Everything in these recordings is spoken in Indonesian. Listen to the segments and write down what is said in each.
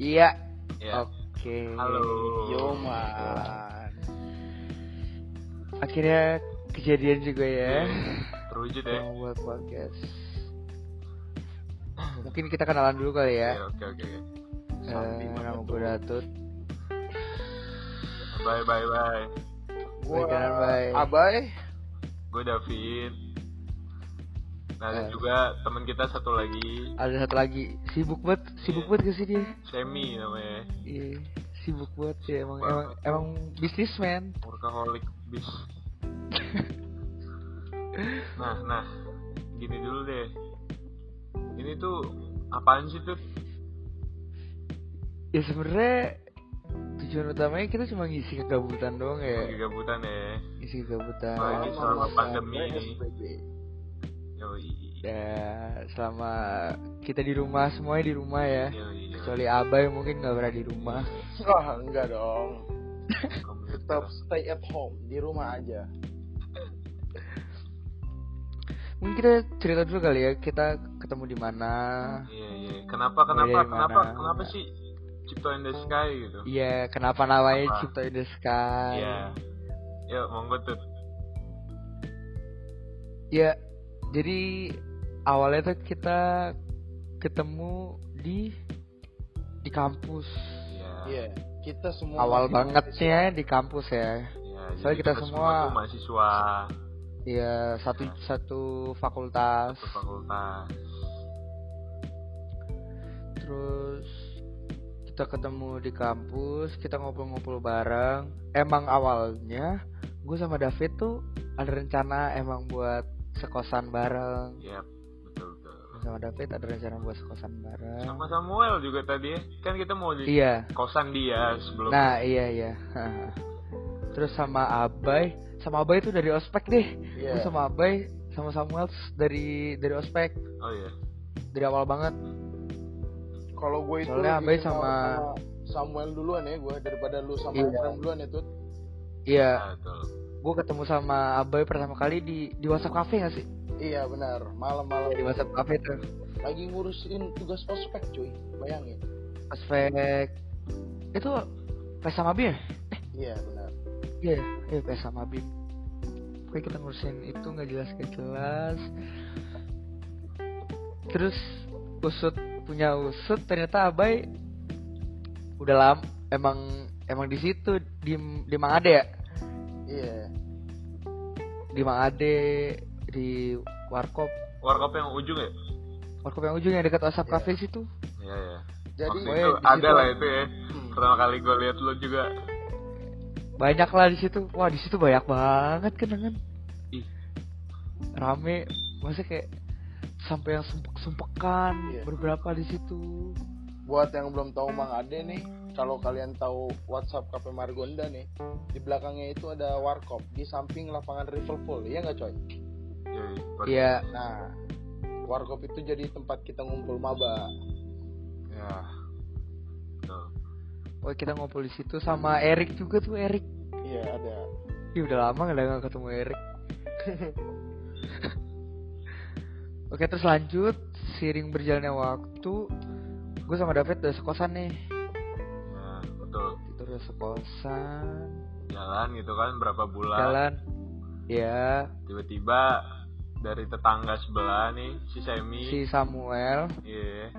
Iya. Ya. Oke. Halo. Yo man. Akhirnya kejadian juga ya. Terwujud ya. Buat podcast. Mungkin kita kenalan dulu kali ya. Oke oke oke. Eh, nama gue Datut. Bye bye bye. Gua Bye. Abai. Gue David. Nah, ada juga teman kita satu lagi, Ada satu lagi sibuk banget, sibuk Iya. banget ke sini. Semi namanya. Iya, sibuk banget sih emang Banget. emang emang bisnismen. Workaholic bis. nah, nah. Gini dulu deh. Ini tuh apaan sih tuh? Ya sebenarnya tujuan utamanya kita cuma ngisi kegabutan doang ya. Kegabutan ya. Ngisi kegabutan. Lagi selama pandemi ini. Yoi. Ya, selama kita di rumah semuanya di rumah ya. Yoi. Kecuali Abai mungkin nggak berada di rumah. Wah, enggak dong. Tetap stay at home di rumah aja. Mungkin kita cerita dulu kali ya kita ketemu di mana. Iya iya. Kenapa kenapa kenapa mana? kenapa sih Cipto in the Sky gitu? Iya, kenapa namanya Apa? Cipta in the Sky? Iya. Yuk monggo tuh. Ya, jadi awalnya tuh kita ketemu di di kampus. Iya. Iya, kita semua Awal bangetnya di kampus ya. Iya, Soalnya jadi kita semua- tuh mahasiswa Iya, satu satu fakultas. satu fakultas. Terus kita ketemu di kampus, kita ngobrol-ngobrol bareng. Emang awalnya gue sama David tuh ada rencana emang buat sekosan bareng. Iya, betul betul. Sama David ada rencana buat sekosan bareng. Sama Samuel juga tadi ya. Kan kita mau di Iya. kosan dia sebelum Nah, iya iya. Terus sama Abai, sama Abai itu dari ospek deh. Iya. Gue sama Abai sama Samuel dari dari ospek Oh iya. dari awal banget. Kalau gue itu Soalnya Abai sama- Samuel duluan ya gue daripada lu sama Iya. Efrem duluan ya tuh. Iya, Nah, betul. Gue ketemu sama Abai pertama kali di di WhatsApp Cafe gak sih? Iya benar, malam-malam Di WhatsApp Cafe tuh. lagi ngurusin tugas ospek cuy. Bayangin. Ospek itu PES sama BIM ya? Iya benar. Iya, iya PES sama BIM. Pokoknya kita ngurusin itu nggak jelas nggak jelas. Terus usut punya usut ternyata Abai udah lama emang emang di situ di di Mang Ade ya Iya. Di Mang Ade di Warkop Warkop yang ujung ya? Warkop yang ujung yang dekat WhatsApp Iya. Cafe situ Iya iya. Jadi Waktu Pokoknya itu ada situ- lah itu ya. Hmm. Pertama kali gue lihat lu juga. banyak lah di situ wah di situ banyak banget kenangan Ih. rame masa kayak sampai yang sumpek sumpekan Iya. beberapa di situ buat yang belum tahu Mang Ade nih, kalau kalian tahu WhatsApp Cafe Margonda nih, di belakangnya itu ada warkop di samping lapangan Riverpool, iya nggak coy? Yoi. iya Nah, warkop itu jadi tempat kita ngumpul maba. Ya. Betul. oh kita ngobrol di situ sama Erik juga tuh Erik Iya ada. Ih, udah lama nggak nggak ketemu Erik Oke terus lanjut Seiring berjalannya waktu Gue sama David udah sekosan nih udah sekosan Jalan gitu kan berapa bulan. Jalan Ya Tiba-tiba dari tetangga sebelah nih si Semi. Si Samuel Iya.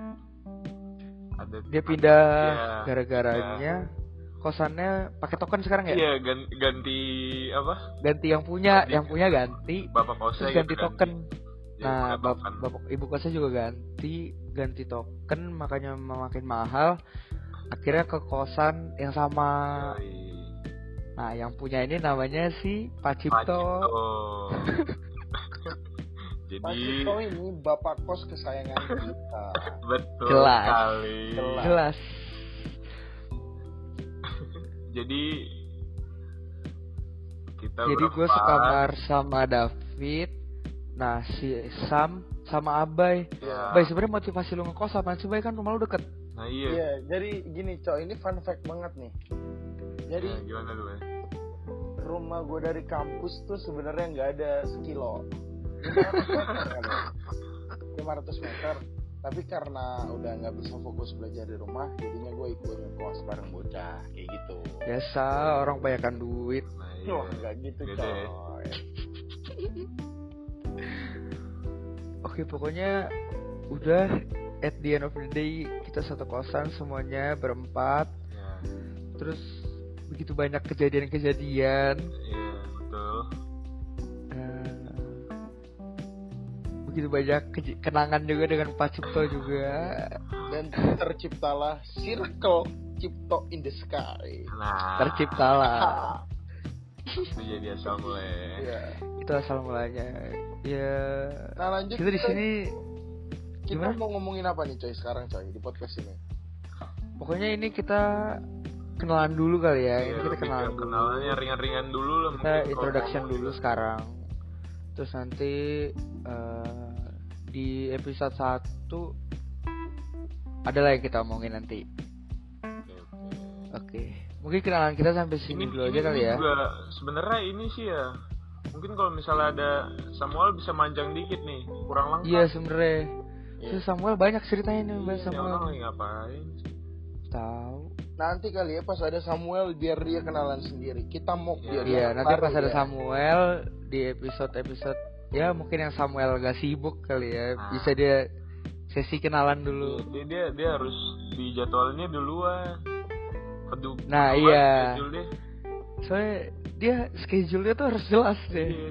Ada Dia pindah Iya. Gara-garanya Kosannya pakai token sekarang ya Iya, gan- ganti apa? Ganti yang punya Ganti. Yang punya ganti Bapak kosnya Terus ganti gitu, token Jadi Nah, pakai bap token. bapak ibu kosnya juga ganti, ganti token, makanya makin mahal. Akhirnya ke kosan yang sama. Yoi. Nah, yang punya ini namanya si Pak Pak Cipto. Jadi Pak Cipto ini bapak kos kesayangan kita. betul Jelas. sekali. Jelas. Jelas. Jadi kita Jadi gue sekamar sama David. Nah, si Sam sama Abai. Ya. Bay, sebenarnya motivasi lu ngekos apa sih, Bay? Kan rumah lu deket. Nah iya. Iya, jadi gini coy, ini fun fact banget nih. Jadi gimana tuh, Bay? rumah gue dari kampus tuh sebenarnya nggak ada sekilo. 500 meter. tapi karena udah nggak bisa fokus belajar di rumah jadinya gue ikut ngekos bareng bocah kayak gitu biasa orang banyakan duit nah, iya. Wah nggak gitu Beda ya. coy oke pokoknya udah at the end of the day kita satu kosan semuanya berempat. Ya. Terus begitu banyak kejadian-kejadian. Iya betul. Eh, begitu banyak kenangan juga dengan Pak Cipto juga. Dan terciptalah circle Cipto in the sky. Nah. Terciptalah. Itu jadi asal mulai. Iya. itu asal mulanya. Ya. Nah lanjut kita di sini kita gimana? mau ngomongin apa nih coy sekarang coy di podcast ini? pokoknya ini kita kenalan dulu kali ya Iya, ini kita lebih ke kenalan dulu kenalannya ringan-ringan dulu lah kita introduction dulu gitu. sekarang terus nanti eh, di episode 1 adalah yang kita omongin nanti Oke, oke. oke mungkin kenalan kita sampai sini dulu aja kali ini ya juga sebenarnya ini sih ya mungkin kalau misalnya ada Samuel bisa manjang dikit nih kurang lengkap iya sebenarnya Iya. Si Samuel banyak ceritanya nih orang Samuel lagi ngapain tahu Nanti kali ya pas ada Samuel biar dia kenalan sendiri. Kita mau Iya, dia. iya nanti pas ada ya. Samuel di episode episode ya mungkin yang Samuel gak sibuk kali ya Ah. bisa dia sesi kenalan dulu dia, dia dia harus di jadwalnya duluan Kedu Nah, iya. soalnya dia schedule-nya tuh harus jelas deh Iya.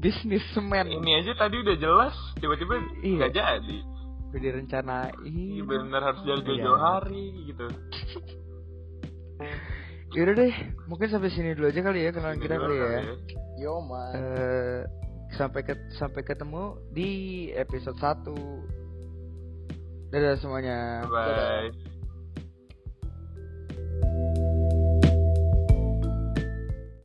Businessman ini aja tadi udah jelas tiba-tiba Iya. nggak jadi udah direncanain Iya benar harus dari Iya. jauh-jauh hari gitu Yaudah deh, mungkin sampai sini dulu aja kali ya kenalan kita kali ya. kali Yo man. Eh, sampai ke sampai ketemu di episode 1 Dadah semuanya. Bye.